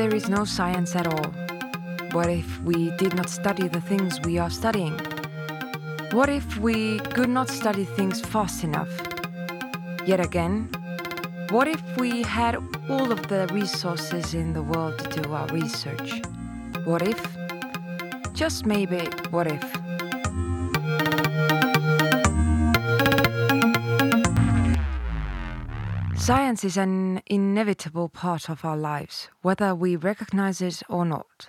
there is no science at all? What if we did not study the things we are studying? What if we could not study things fast enough? Yet again, what if we had all of the resources in the world to do our research? What if? Just maybe, what if? Science is an inevitable part of our lives, whether we recognize it or not.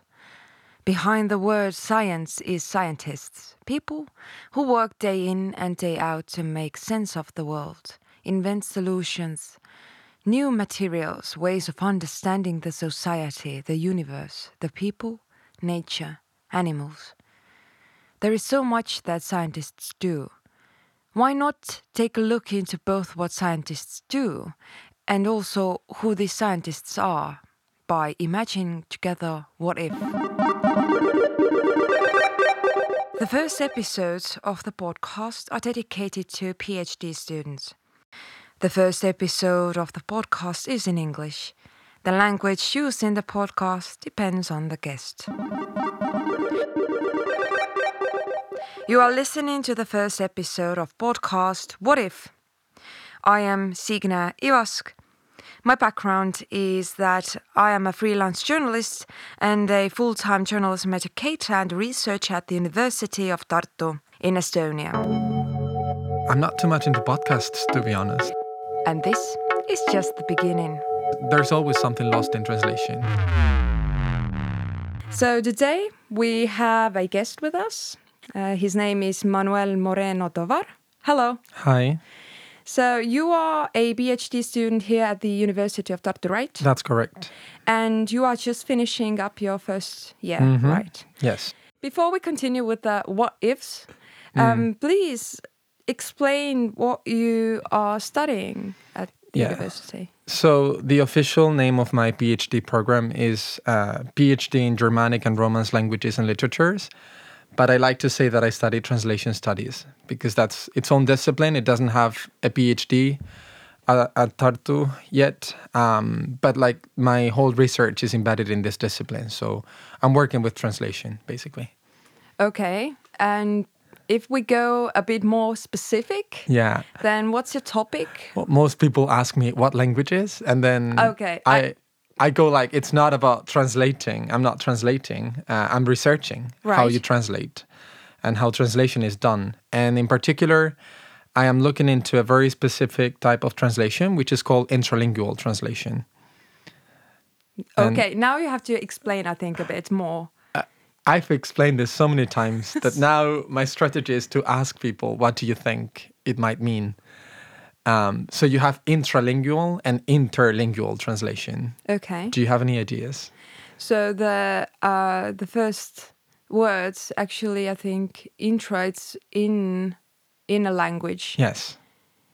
Behind the word science is scientists, people who work day in and day out to make sense of the world, invent solutions, new materials, ways of understanding the society, the universe, the people, nature, animals. There is so much that scientists do. Why not take a look into both what scientists do and also who these scientists are by imagining together what if? The first episodes of the podcast are dedicated to PhD students. The first episode of the podcast is in English. The language used in the podcast depends on the guest. You are listening to the first episode of podcast What If? I am Signe Ivask. My background is that I am a freelance journalist and a full time journalism educator and researcher at the University of Tartu in Estonia. I'm not too much into podcasts, to be honest. And this is just the beginning. There's always something lost in translation. So today we have a guest with us. Uh, his name is Manuel Moreno Tovar. Hello. Hi, So you are a PhD student here at the University of Tartu, right? that's correct. And you are just finishing up your first year, Mhm. right? Yes. Before we continue with the what ifs, um, please explain what you are studying at the Yeah. university. So, the official name of my PhD program is uh, PhD in Germanic and Romance Languages and Literatures. But I like to say that I study translation studies because that's its own discipline. It doesn't have a PhD at, at Tartu yet. Um, but like my whole research is embedded in this discipline. So, I'm working with translation basically. Okay. And if we go a bit more specific, Yeah. then what's your topic? Well, most people ask me what languages, and then Okay, I- I, I go like it's not about translating. I'm not translating. Uh, I'm researching how you translate and how translation is done. And in particular, I am looking into a very specific type of translation, which is called intralingual translation. And- Okay, now you have to explain, I think, a bit more. I've explained this so many times that now my strategy is to ask people, what do you think it might mean? Um, so you have intralingual and interlingual translation. Okay. Do you have any ideas? So the uh, the first words actually, I think, intro it's in in a language, Yes,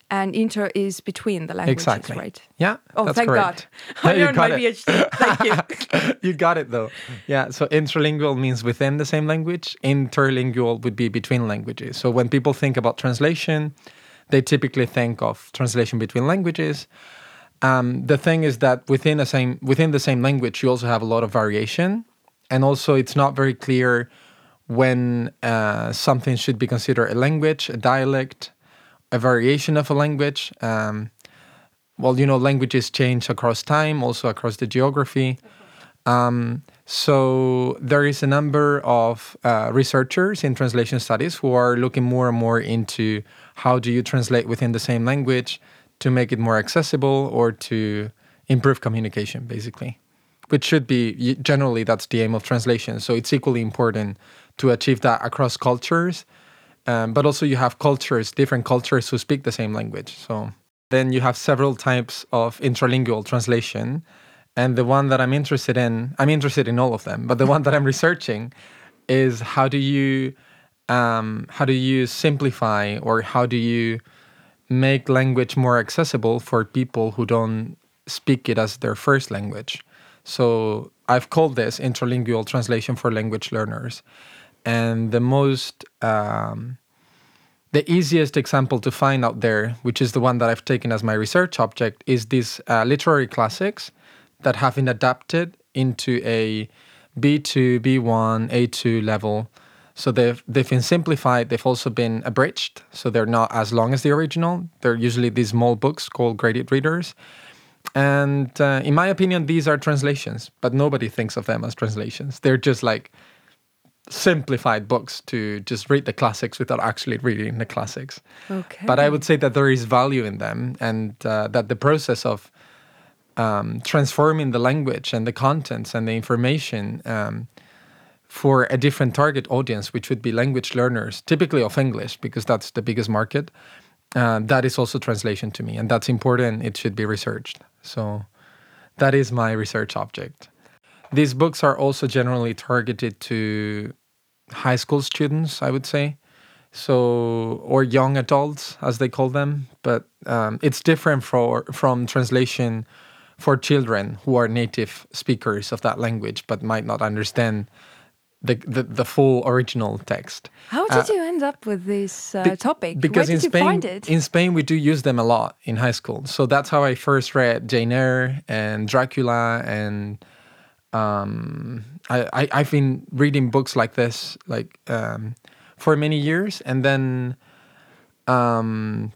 and inter is between the languages, exactly. right? Yeah. Oh, that's thank correct. God! I Yeah, you earned my it. PhD. Thank you. you got it though. Yeah. So intralingual means within the same language. Interlingual would be between languages. So when people think about translation, they typically think of translation between languages. Um, the thing is that within a same within the same language, you also have a lot of variation, and also it's not very clear when uh, something should be considered a language, a dialect, a variation of a language. Um, well, you know, languages change across time, also across the geography. Um, so there is a number of uh, researchers in translation studies who are looking more and more into how do you translate within the same language to make it more accessible or to improve communication, basically. Which should be generally that's the aim of translation. So it's equally important to achieve that across cultures, um, but also you have cultures, different cultures who speak the same language. So then you have several types of intralingual translation. And the one that I'm interested in, I'm interested in all of them, but the one that I'm researching is how do you um, how do you simplify or how do you make language more accessible for people who don't speak it as their first language? So I've called this intralingual translation for language learners. And the most um, the easiest example to find out there, which is the one that I've taken as my research object, is these uh, literary classics that have been adapted into a B2, B1, A2 level. So they've they've been simplified. They've also been abridged, so they're not as long as the original. They're usually these small books called graded readers. And uh, in my opinion, these are translations, but nobody thinks of them as translations. They're just like simplified books to just read the classics without actually reading the classics. Okay. But I would say that there is value in them, and uh, that the process of um, transforming the language and the contents and the information um, for a different target audience, which would be language learners, typically of English, because that's the biggest market. Uh, that is also translation to me, and that's important. It should be researched. So that is my research object. These books are also generally targeted to high school students, I would say, so or young adults as they call them. But um, it's different for from translation for children who are native speakers of that language but might not understand the, the, the full original text. How did uh, you end up with this uh, topic? Because Where in Spain, you find it? in Spain, we do use them a lot in high school. So that's how I first read Jane Eyre and Dracula, and um, I, I have been reading books like this like um, for many years, and then um,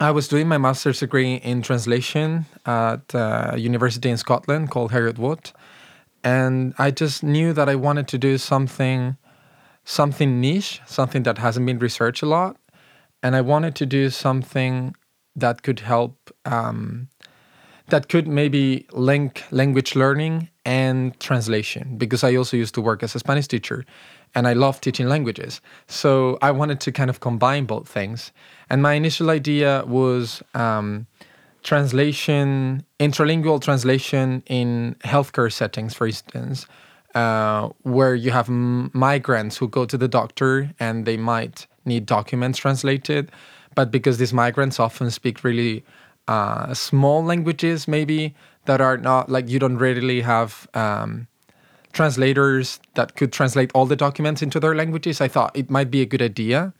I was doing my master's degree in translation at a university in Scotland called Heriot-Watt and I just knew that I wanted to do something something niche, something that hasn't been researched a lot, and I wanted to do something that could help um, that could maybe link language learning and translation because I also used to work as a Spanish teacher and I love teaching languages. So I wanted to kind of combine both things. And my initial idea was um, translation, intralingual translation in healthcare settings, for instance, uh, where you have m- migrants who go to the doctor and they might need documents translated, but because these migrants often speak really uh, small languages, maybe that are not like you don't readily have. Um, translators that could translate all the documents into their languages, I thought it might be a good idea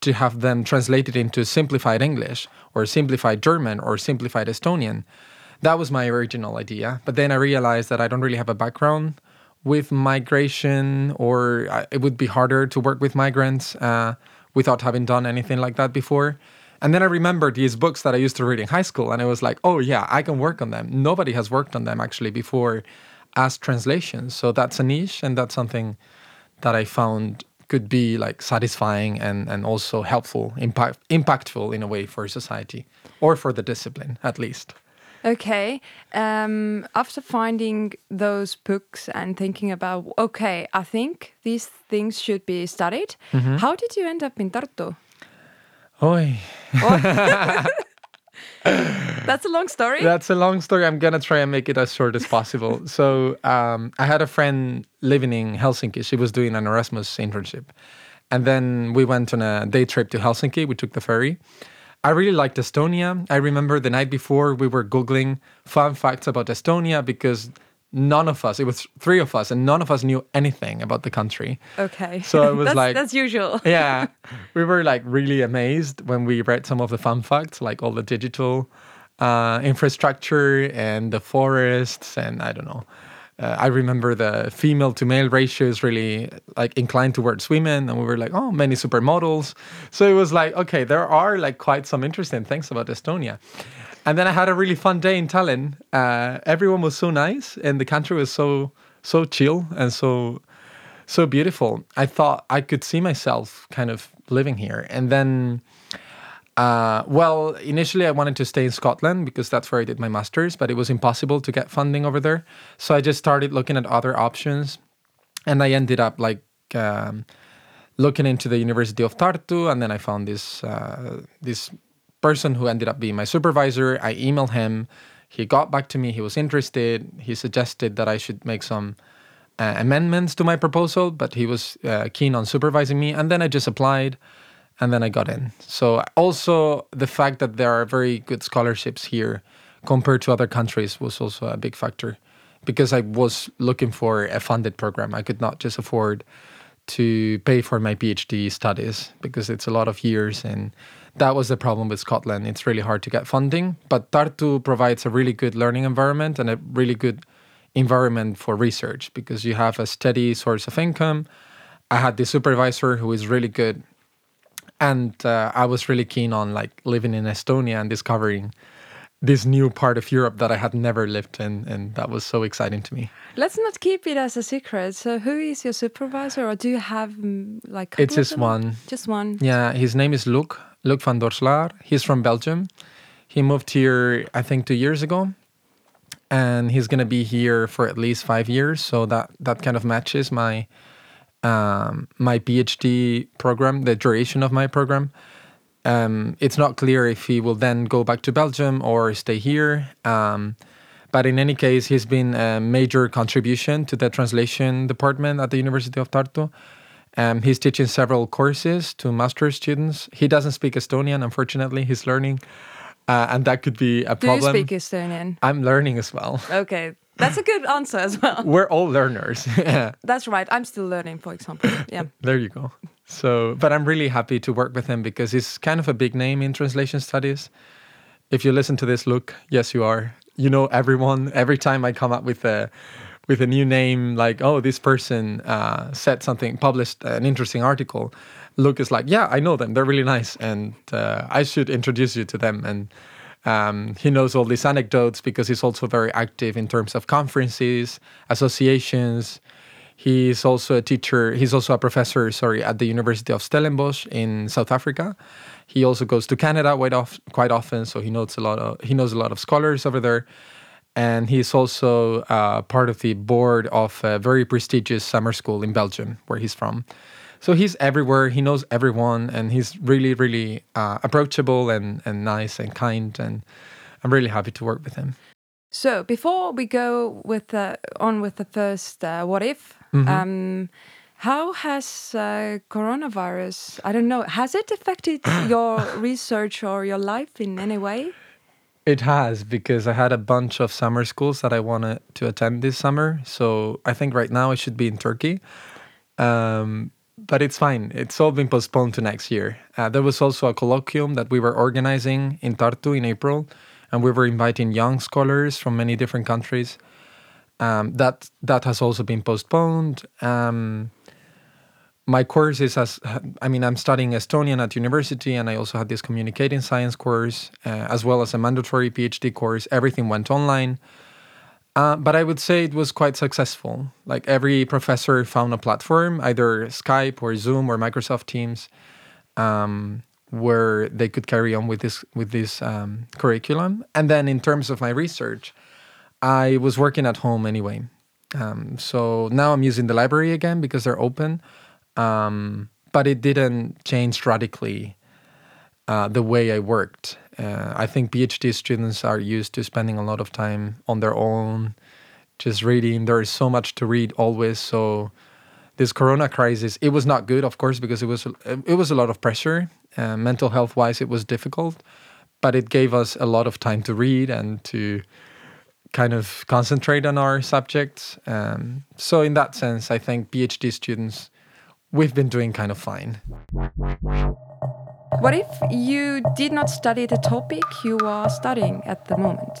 to have them translated into simplified English or simplified German or simplified Estonian. That was my original idea. But then I realized that I don't really have a background with migration, or it would be harder to work with migrants uh, without having done anything like that before. And then I remembered these books that I used to read in high school, and I was like, oh, yeah, I can work on them. Nobody has worked on them actually before as translations. So that's a niche, and that's something that I found could be like satisfying and, and also helpful, impact, impactful in a way for society or for the discipline at least. Okay. Um, after finding those books and thinking about, okay, I think these things should be studied, mm -hmm. how did you end up in Tartu? Oi. That's a long story. That's a long story. I'm gonna try and make it as short as possible. so um, I had a friend living in Helsinki. She was doing an Erasmus internship, and then we went on a day trip to Helsinki. We took the ferry. I really liked Estonia. I remember the night before we were googling fun facts about Estonia because none of us, it was three of us, and none of us knew anything about the country. Okay. So it was that's, like that's usual. yeah. We were like really amazed when we read some of the fun facts, like all the digital uh, infrastructure and the forests, and I don't know. Uh, I remember the female to male ratio is really like inclined towards women, and we were like, oh, many supermodels. So it was like, okay, there are like quite some interesting things about Estonia. And then I had a really fun day in Tallinn. Uh, everyone was so nice, and the country was so so chill and so so beautiful. I thought I could see myself kind of living here. And then, uh, well, initially I wanted to stay in Scotland because that's where I did my master's, but it was impossible to get funding over there. So I just started looking at other options, and I ended up like. Um, looking into the University of Tartu, and then I found this uh, this person who ended up being my supervisor. I emailed him. He got back to me. He was interested. He suggested that I should make some uh, amendments to my proposal, but he was uh, keen on supervising me. And then I just applied and then I got in. So, also the fact that there are very good scholarships here compared to other countries was also a big factor because I was looking for a funded program. I could not just afford to pay for my PhD studies because it's a lot of years and that was the problem with Scotland. It's really hard to get funding, but Tartu provides a really good learning environment and a really good environment for research because you have a steady source of income. I had the supervisor who is really good, and uh, I was really keen on like living in Estonia and discovering this new part of Europe that I had never lived in, and that was so exciting to me. Let's not keep it as a secret. So, who is your supervisor, or do you have mm, like? It's just one. Just one. Yeah, his name is Luc, Luc van Doorslaer. He's from Belgium. He moved here, I think, two years ago, and he's gonna be here for at least five years. So that that kind of matches my um, my PhD program, the duration of my program. Um, it's not clear if he will then go back to Belgium or stay here. Um, but in any case, he's been a major contribution to the translation department at the University of Tartu. Um, he's teaching several courses to master's students. He doesn't speak Estonian, unfortunately. He's learning, uh, and that could be a Do problem. you speak Estonian? I'm learning as well. Okay, that's a good answer as well. We're all learners. yeah. That's right. I'm still learning, for example. Yeah. There you go. So, but I'm really happy to work with him because he's kind of a big name in translation studies. If you listen to this, Luc, yes, you are. You know everyone. Every time I come up with a with a new name, like oh, this person uh, said something, published an interesting article. Luc is like, yeah, I know them. They're really nice, and uh, I should introduce you to them. And um, he knows all these anecdotes because he's also very active in terms of conferences, associations. He's also a teacher. He's also a professor, sorry, at the University of Stellenbosch in South Africa. He also goes to Canada quite, off, quite often, so he knows a lot of he knows a lot of scholars over there. And he's also uh, part of the board of a very prestigious summer school in Belgium, where he's from. So he's everywhere. He knows everyone, and he's really, really uh, approachable and, and nice and kind. And I'm really happy to work with him. So before we go with the, on with the first uh, what if, Mm-hmm. um, how has uh, coronavirus? I don't know. Has it affected your research or your life in any way? It has because I had a bunch of summer schools that I wanted to attend this summer. So I think right now I should be in Turkey. Um, but it's fine. It's all been postponed to next year. Uh, there was also a colloquium that we were organizing in Tartu in April, and we were inviting young scholars from many different countries. Um, that that has also been postponed. Um, my course is as I mean I'm studying Estonian at university, and I also had this communicating science course uh, as well as a mandatory PhD course. Everything went online, uh, but I would say it was quite successful. Like every professor found a platform, either Skype or Zoom or Microsoft Teams, um, where they could carry on with this with this um, curriculum. And then in terms of my research, I was working at home anyway. Um, so now I'm using the library again because they're open. Um, but it didn't change radically uh, the way I worked. Uh, I think PhD students are used to spending a lot of time on their own, just reading. There is so much to read always. So this Corona crisis, it was not good, of course, because it was it was a lot of pressure. Uh, mental health wise, it was difficult, but it gave us a lot of time to read and to kind of concentrate on our subjects. Um, so in that sense, I think PhD students, we've been doing kind of fine. What if you did not study the topic you are studying at the moment?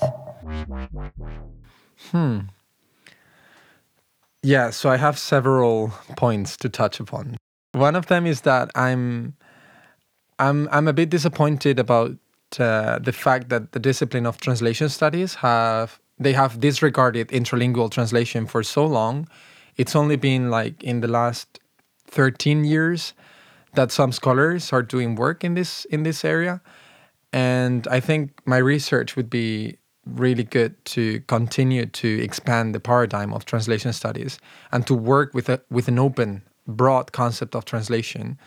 Hmm. Yeah, so I have several points to touch upon. One of them is that I'm I'm I'm a bit disappointed about uh, the fact that the discipline of translation studies have they have disregarded intralingual translation for so long. It's only been like in the last 13 years that some scholars are doing work in this in this area. And I think my research would be really good to continue to expand the paradigm of translation studies and to work with a with an open broad concept of translation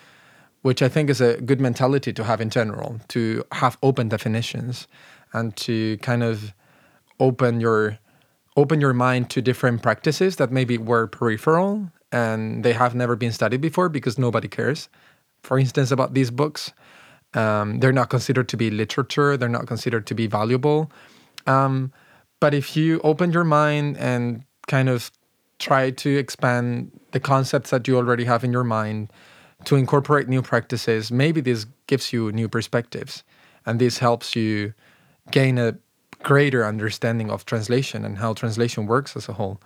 which I think is a good mentality to have in general to have open definitions and to kind of open your open your mind to different practices that maybe were peripheral and they have never been studied before because nobody cares for instance about these books. Um, they're not considered to be literature. They're not considered to be valuable. Um, but if you open your mind and kind of try to expand the concepts that you already have in your mind to incorporate new practices maybe this gives you new perspectives and this helps you gain a greater understanding of translation and how translation works as a whole.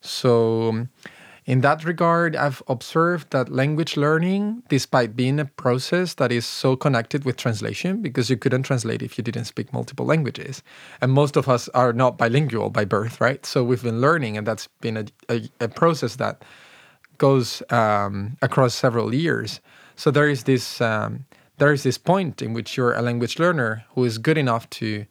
So, um, in that regard, I've observed that language learning, despite being a process that is so connected with translation, because you couldn't translate if you didn't speak multiple languages. And most of us are not bilingual by birth, right? So we've been learning, and that's been a, a, a process that goes um, across several years. So there is this um, there is this point in which you're a language learner who is good enough to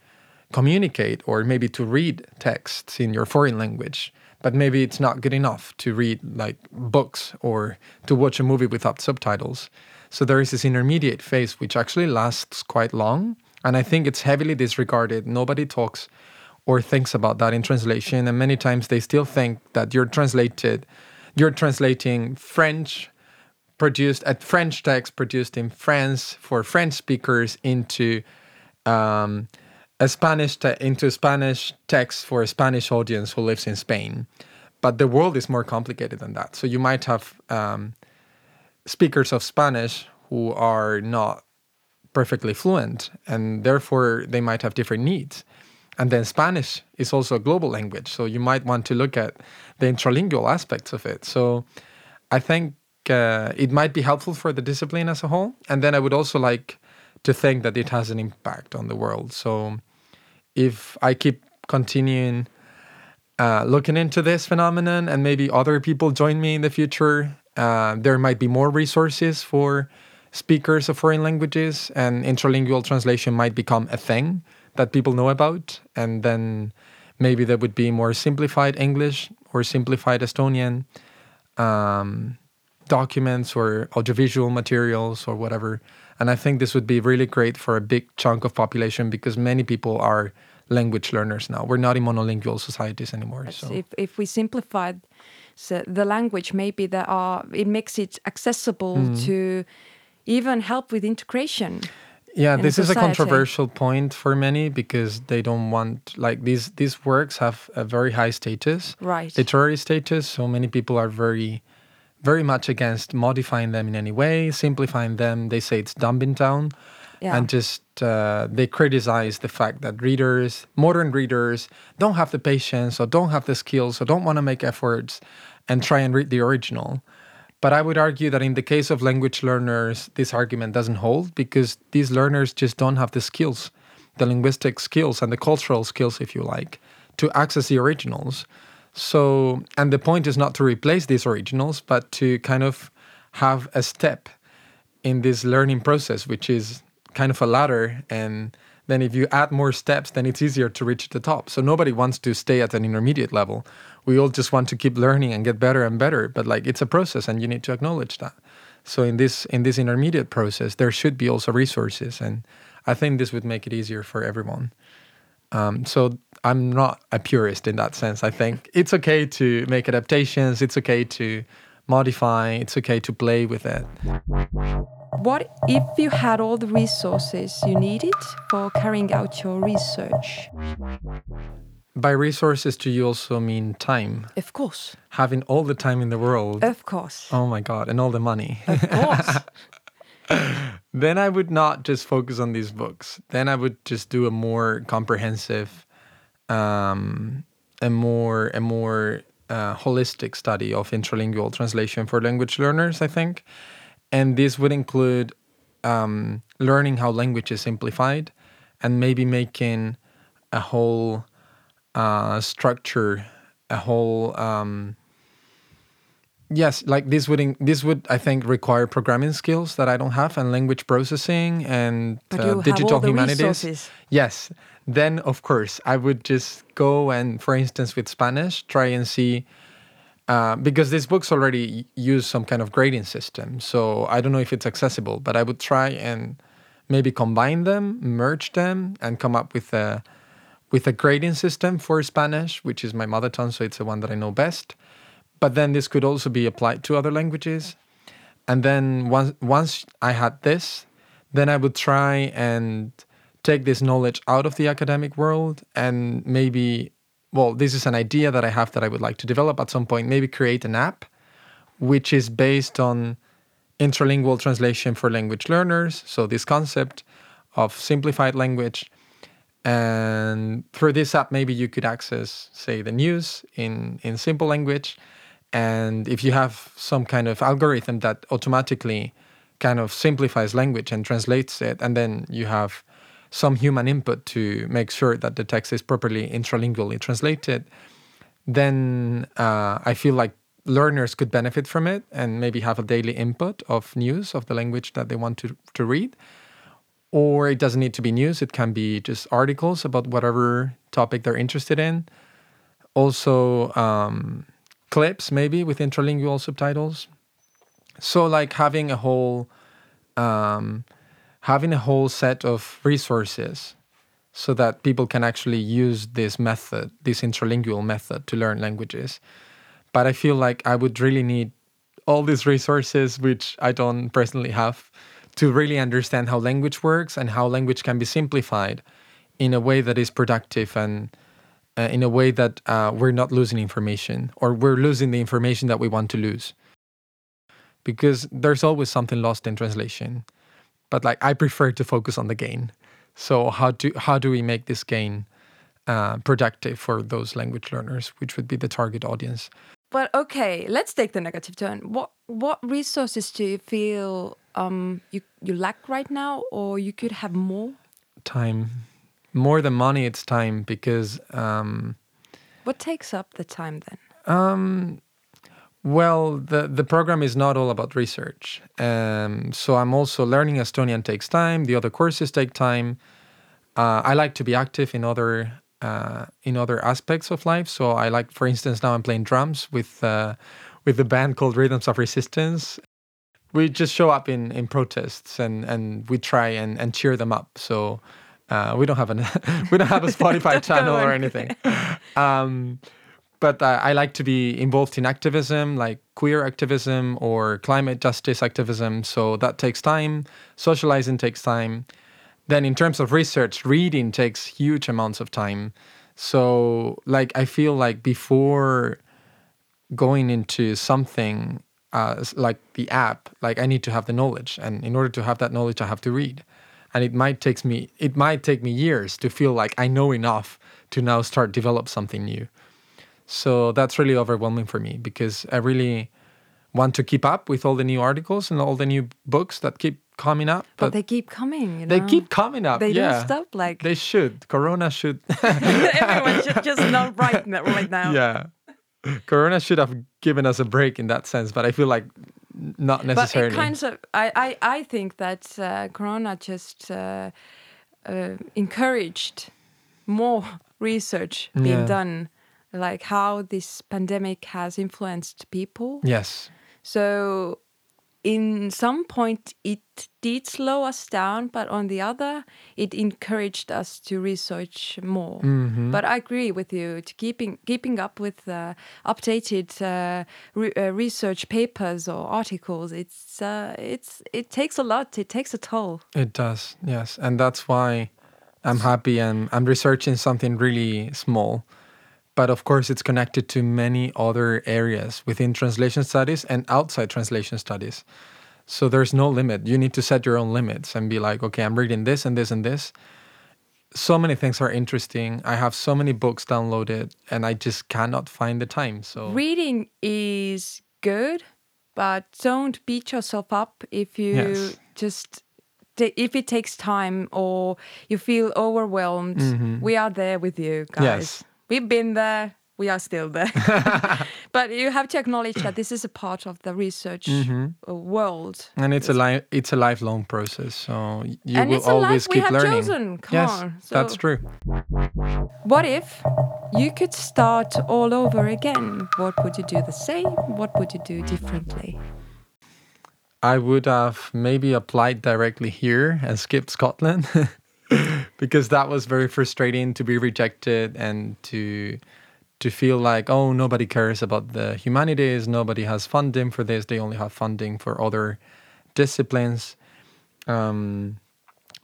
communicate or maybe to read texts in your foreign language but maybe it's not good enough to read like books or to watch a movie without subtitles. So there is this intermediate phase which actually lasts quite long and i think it's heavily disregarded. Nobody talks or thinks about that in translation and many times they still think that you're translated you're translating french produced at French text produced in France for French speakers into um, a Spanish te- into Spanish text for a Spanish audience who lives in Spain. But the world is more complicated than that. So you might have um, speakers of Spanish who are not perfectly fluent, and therefore they might have different needs. And then Spanish is also a global language, so you might want to look at the intralingual aspects of it. So I think uh, it might be helpful for the discipline as a whole. And then I would also like to think that it has an impact on the world. So if I keep continuing uh, looking into this phenomenon and maybe other people join me in the future, uh, there might be more resources for speakers of foreign languages and intralingual translation might become a thing that people know about. And then maybe there would be more simplified English or simplified Estonian. Um, documents or audiovisual materials or whatever. And I think this would be really great for a big chunk of population because many people are language learners now. We're not in monolingual societies anymore. So if if we simplified so the language, maybe there are it makes it accessible mm. to even help with integration. Yeah, this is a controversial point for many because they don't want like these these works have a very high status, right? Literary status. So many people are very very much against modifying them in any way, simplifying them. They say it's dumbing down. Yeah. And just uh, they criticize the fact that readers, modern readers, don't have the patience or don't have the skills or don't want to make efforts and try and read the original. But I would argue that in the case of language learners, this argument doesn't hold because these learners just don't have the skills, the linguistic skills and the cultural skills, if you like, to access the originals. So, and the point is not to replace these originals, but to kind of have a step in this learning process, which is kind of a ladder. And then if you add more steps, then it's easier to reach the top. So nobody wants to stay at an intermediate level. We all just want to keep learning and get better and better. But like it's a process and you need to acknowledge that. So in this in this intermediate process, there should be also resources. And I think this would make it easier for everyone. Um, so I'm not a purist in that sense. I think it's okay to make adaptations, it's okay to modify, it's okay to play with it. What if you had all the resources you needed for carrying out your research? By resources, do you also mean time? Of course. Having all the time in the world. Of course. Oh my God, and all the money. Of course. then I would not just focus on these books. Then I would just do a more comprehensive, um, a more a more uh, holistic study of intralingual translation for language learners. I think, and this would include um, learning how language is simplified, and maybe making a whole uh, structure, a whole um, yes like this would in, this would i think require programming skills that i don't have and language processing and uh, digital humanities. resources. yes. Then of course i would just go and for instance with spanish try and see uh, because these books already use some kind of grading system. So i don't know if it's accessible but i would try and maybe combine them merge them and come up with a with a grading system for spanish which is my mother tongue so it's the one that i know best but then this could also be applied to other languages. And then once once I had this, then I would try and take this knowledge out of the academic world and maybe well, this is an idea that I have that I would like to develop at some point, maybe create an app which is based on intralingual translation for language learners. So this concept of simplified language And through this app, maybe you could access, say, the news in, in simple language. And if you have some kind of algorithm that automatically kind of simplifies language and translates it, and then you have some human input to make sure that the text is properly intralingually translated, then uh, I feel like learners could benefit from it and maybe have a daily input of news of the language that they want to, to read. Or it doesn't need to be news, it can be just articles about whatever topic they're interested in. Also, um, clips maybe with intralingual subtitles. So, like having a whole um, having a whole set of resources so that people can actually use this method, this intralingual method to learn languages. But I feel like I would really need all these resources, which I don't personally have, to really understand how language works and how language can be simplified in a way that is productive and uh, in a way that uh, we're not losing information or we're losing the information that we want to lose. Because there's always something lost in translation. But like I prefer to focus on the gain. So how do how do we make this gain uh, productive for those language learners, which would be the target audience? But okay, let's take the negative turn. What what resources do you feel um, you you lack right now, or you could have more? Time, more than money, it's time because. Um, what takes up the time then? Um, well, the the program is not all about research. Um, so I'm also learning Estonian takes time. The other courses take time. Uh, I like to be active in other uh, in other aspects of life. So I like, for instance, now I'm playing drums with uh, with the band called Rhythms of Resistance. We just show up in, in protests and, and we try and, and cheer them up. So uh, we don't have an we don't have a Spotify channel or anything. Um, but uh, I like to be involved in activism, like queer activism or climate justice activism. So that takes time. Socializing takes time. Then, in terms of research, reading takes huge amounts of time. So, like, I feel like before going into something uh, like the app, like I need to have the knowledge, and in order to have that knowledge, I have to read. And it might takes me it might take me years to feel like I know enough to now start develop something new. So that's really overwhelming for me because I really want to keep up with all the new articles and all the new books that keep coming up. But, but they keep coming. You know? They keep coming up. They yeah. don't stop. Like they should. Corona should. Everyone should just not write right now. Yeah, Corona should have given us a break in that sense, but I feel like not necessarily. But it kind of, I, I, I think that uh, Corona just uh, uh, encouraged more research being yeah. done like how this pandemic has influenced people. Yes. So in some point it did slow us down but on the other it encouraged us to research more. Mm-hmm. but i agree with you. To keeping keeping up with uh, updated uh, re- uh, research papers or articles it's uh, it's it takes a lot. It takes a toll. It does yes. And that's why i'm happy and i'm researching something really small but of course it's connected to many other areas within translation studies and outside translation studies. So there's no limit. You need to set your own limits and be like okay i'm reading this and this and this. So many things are interesting. I have so many books downloaded and i just cannot find the time so. Reading is good but don't beat yourself up if you yes. just if it takes time or you feel overwhelmed. Mm-hmm. we are there with you guys. yes We've been there. We are still there. but you have to acknowledge that this is a part of the research mm-hmm. Uh, world. And it's a li- it's a lifelong process. So you and will always keep learning. Chosen. Come yes, on. So that's true. What if you could start all over again? What would you do the same? What would you do differently? I would have maybe applied directly here and skipped Scotland. because that was very frustrating to be rejected and to to feel like oh nobody cares about the humanities nobody has funding for this they only have funding for other disciplines. Um,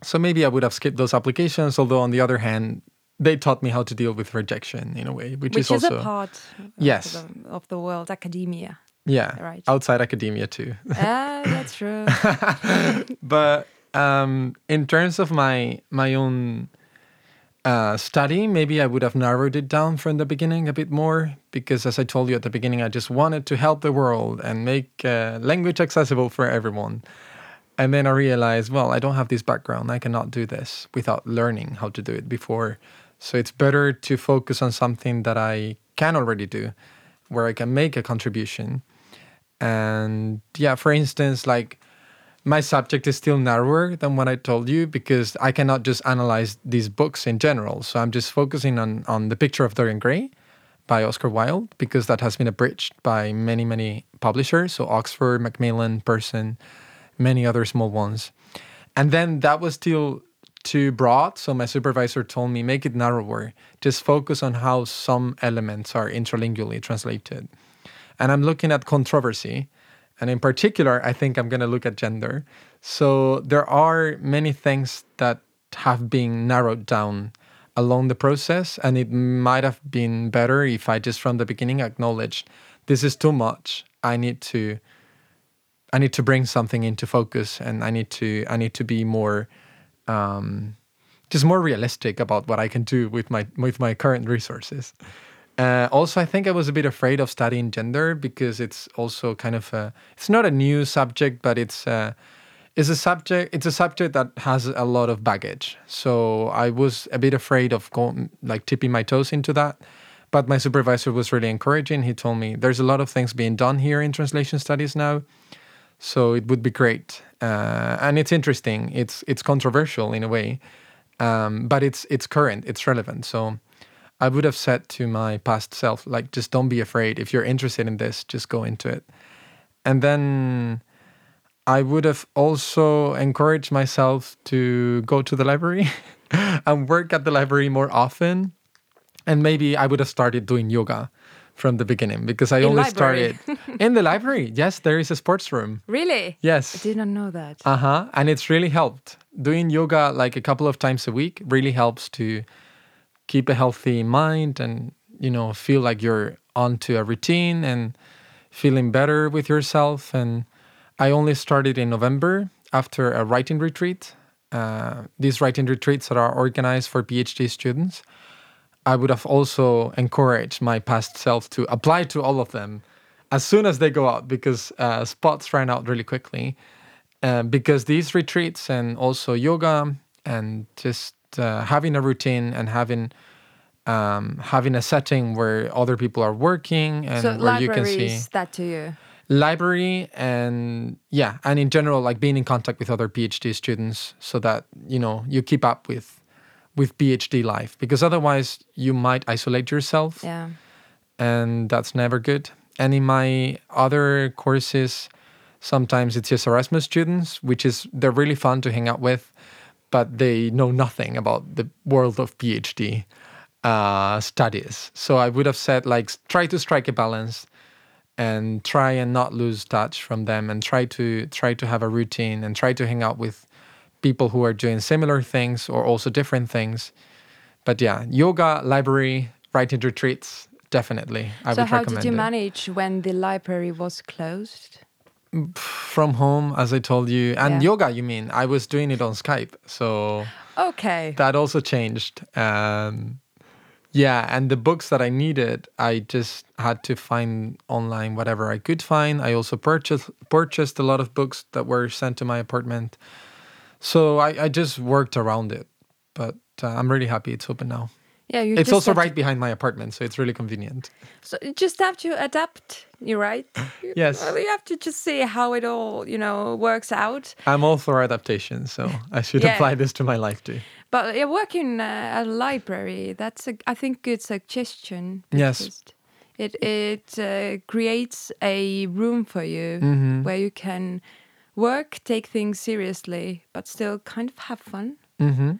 so maybe i would have skipped those applications although on the other hand they taught me how to deal with rejection in a way which, which is, is also a part yes. of the, of the world academia yeah right? outside academia too. Ah that's true. But um, in terms of my my own uh, study, maybe I would have narrowed it down from the beginning a bit more because, as I told you at the beginning, I just wanted to help the world and make uh, language accessible for everyone. And then I realized, well, I don't have this background. I cannot do this without learning how to do it before. So it's better to focus on something that I can already do, where I can make a contribution. And yeah, for instance, like my subject is still narrower than what I told you because I cannot just analyze these books in general. So I'm just focusing on on the picture of Dorian Gray by Oscar Wilde because that has been abridged by many many publishers, so Oxford, Macmillan, Pearson, many other small ones. And then that was still too broad, so my supervisor told me make it narrower. Just focus on how some elements are intralingually translated. And I'm looking at controversy and in particular, I think I'm going to look at gender. So there are many things that have been narrowed down along the process. And it might have been better if I just from the beginning acknowledged this is too much. I need to. I need to bring something into focus, and I need to. I need to be more, um, just more realistic about what I can do with my with my current resources. Uh, also, I think I was a bit afraid of studying gender because it's also kind of a, it's not a new subject, but it's a, uh, it's a subject it's a subject that has a lot of baggage. So I was a bit afraid of going like tipping my toes into that. But my supervisor was really encouraging. He told me there's a lot of things being done here in translation studies now, so it would be great. Uh, and it's interesting. It's it's controversial in a way, um, but it's it's current. It's relevant. So I would have said to my past self, like, just don't be afraid. If you're interested in this, just go into it. And then I would have also encouraged myself to go to the library and work at the library more often. And maybe I would have started doing yoga from the beginning because I in only library. started in the library. Yes, there is a sports room. Really? Yes. I did not know that. Uh huh. And it's really helped. Doing yoga like a couple of times a week really helps to keep a healthy mind and you know feel like you're onto a routine and feeling better with yourself. And i only started in november after a writing retreat. Uh, these writing retreats that are organized for phd students i would have also encouraged my past self to apply to all of them as soon as they go out because uh, spots ran out really quickly. Uh, because these retreats and also yoga and just uh, having a routine and having um, having a setting where other people are working and so where you can see that to you? Library and yeah and in general like being in contact with other phd students so that you know you keep up with with phd life because otherwise you might isolate yourself. Yeah. And that's never good. And in my other courses sometimes it's just erasmus students which is they're really fun to hang out with but they know nothing about the world of PhD uh, studies. So I would have said, like, try to strike a balance and try and not lose touch from them and try to try to have a routine and try to hang out with people who are doing similar things or also different things. But yeah, yoga, library, writing retreats, definitely. I so would recommend. How did you it. manage when the library was closed? From home, as I told you, and yeah. yoga. You mean I was doing it on Skype, so okay, that also changed. Um, yeah, and the books that I needed, I just had to find online whatever I could find. I also purchased purchased a lot of books that were sent to my apartment, so I, I just worked around it. But uh, I'm really happy it's open now. Yeah, you it's also right to... behind my apartment, so it's really convenient. So you just have to adapt. You're right. yes. You have to just see how it all, you know, works out. I'm all for adaptation, so I should yeah. apply this to my life too. But yeah, working uh, at a library, that's a, I think good suggestion. Yes. It it uh, creates a room for you mm -hmm. where you can work, take things seriously, but still kind of have fun. Mm -hmm.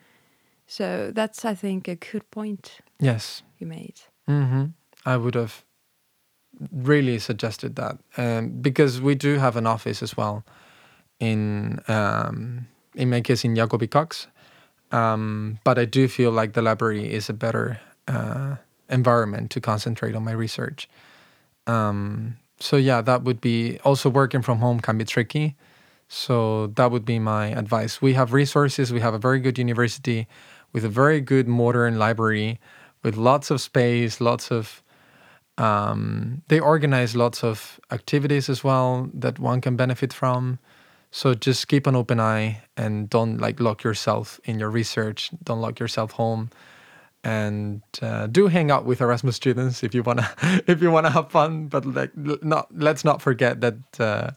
So that's, I think, a good point. Yes. You made. Mm-hmm. I would have really suggested that um, because we do have an office as well in um, in my case in Jacobi Cox. Um, but I do feel like the library is a better uh, environment to concentrate on my research. Um, so yeah, that would be also working from home can be tricky. So that would be my advice. We have resources. We have a very good university with a very good modern library with lots of space, lots of um, they organize lots of activities as well that one can benefit from. So just keep an open eye and don't like lock yourself in your research. Don't lock yourself home, and uh, do hang out with Erasmus students if you wanna if you wanna have fun. But like not let's not forget that uh,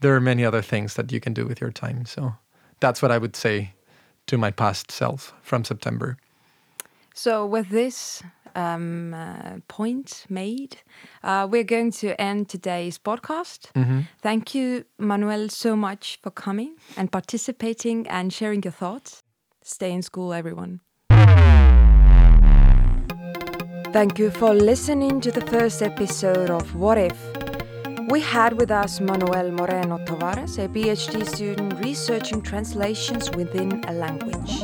there are many other things that you can do with your time. So that's what I would say to my past self from September. So with this um, uh, point made, uh, we're going to end today's podcast. Mm-hmm. Thank you, Manuel, so much for coming and participating and sharing your thoughts. Stay in school, everyone. Thank you for listening to the first episode of What If. We had with us Manuel Moreno Tavares, a PhD student researching translations within a language.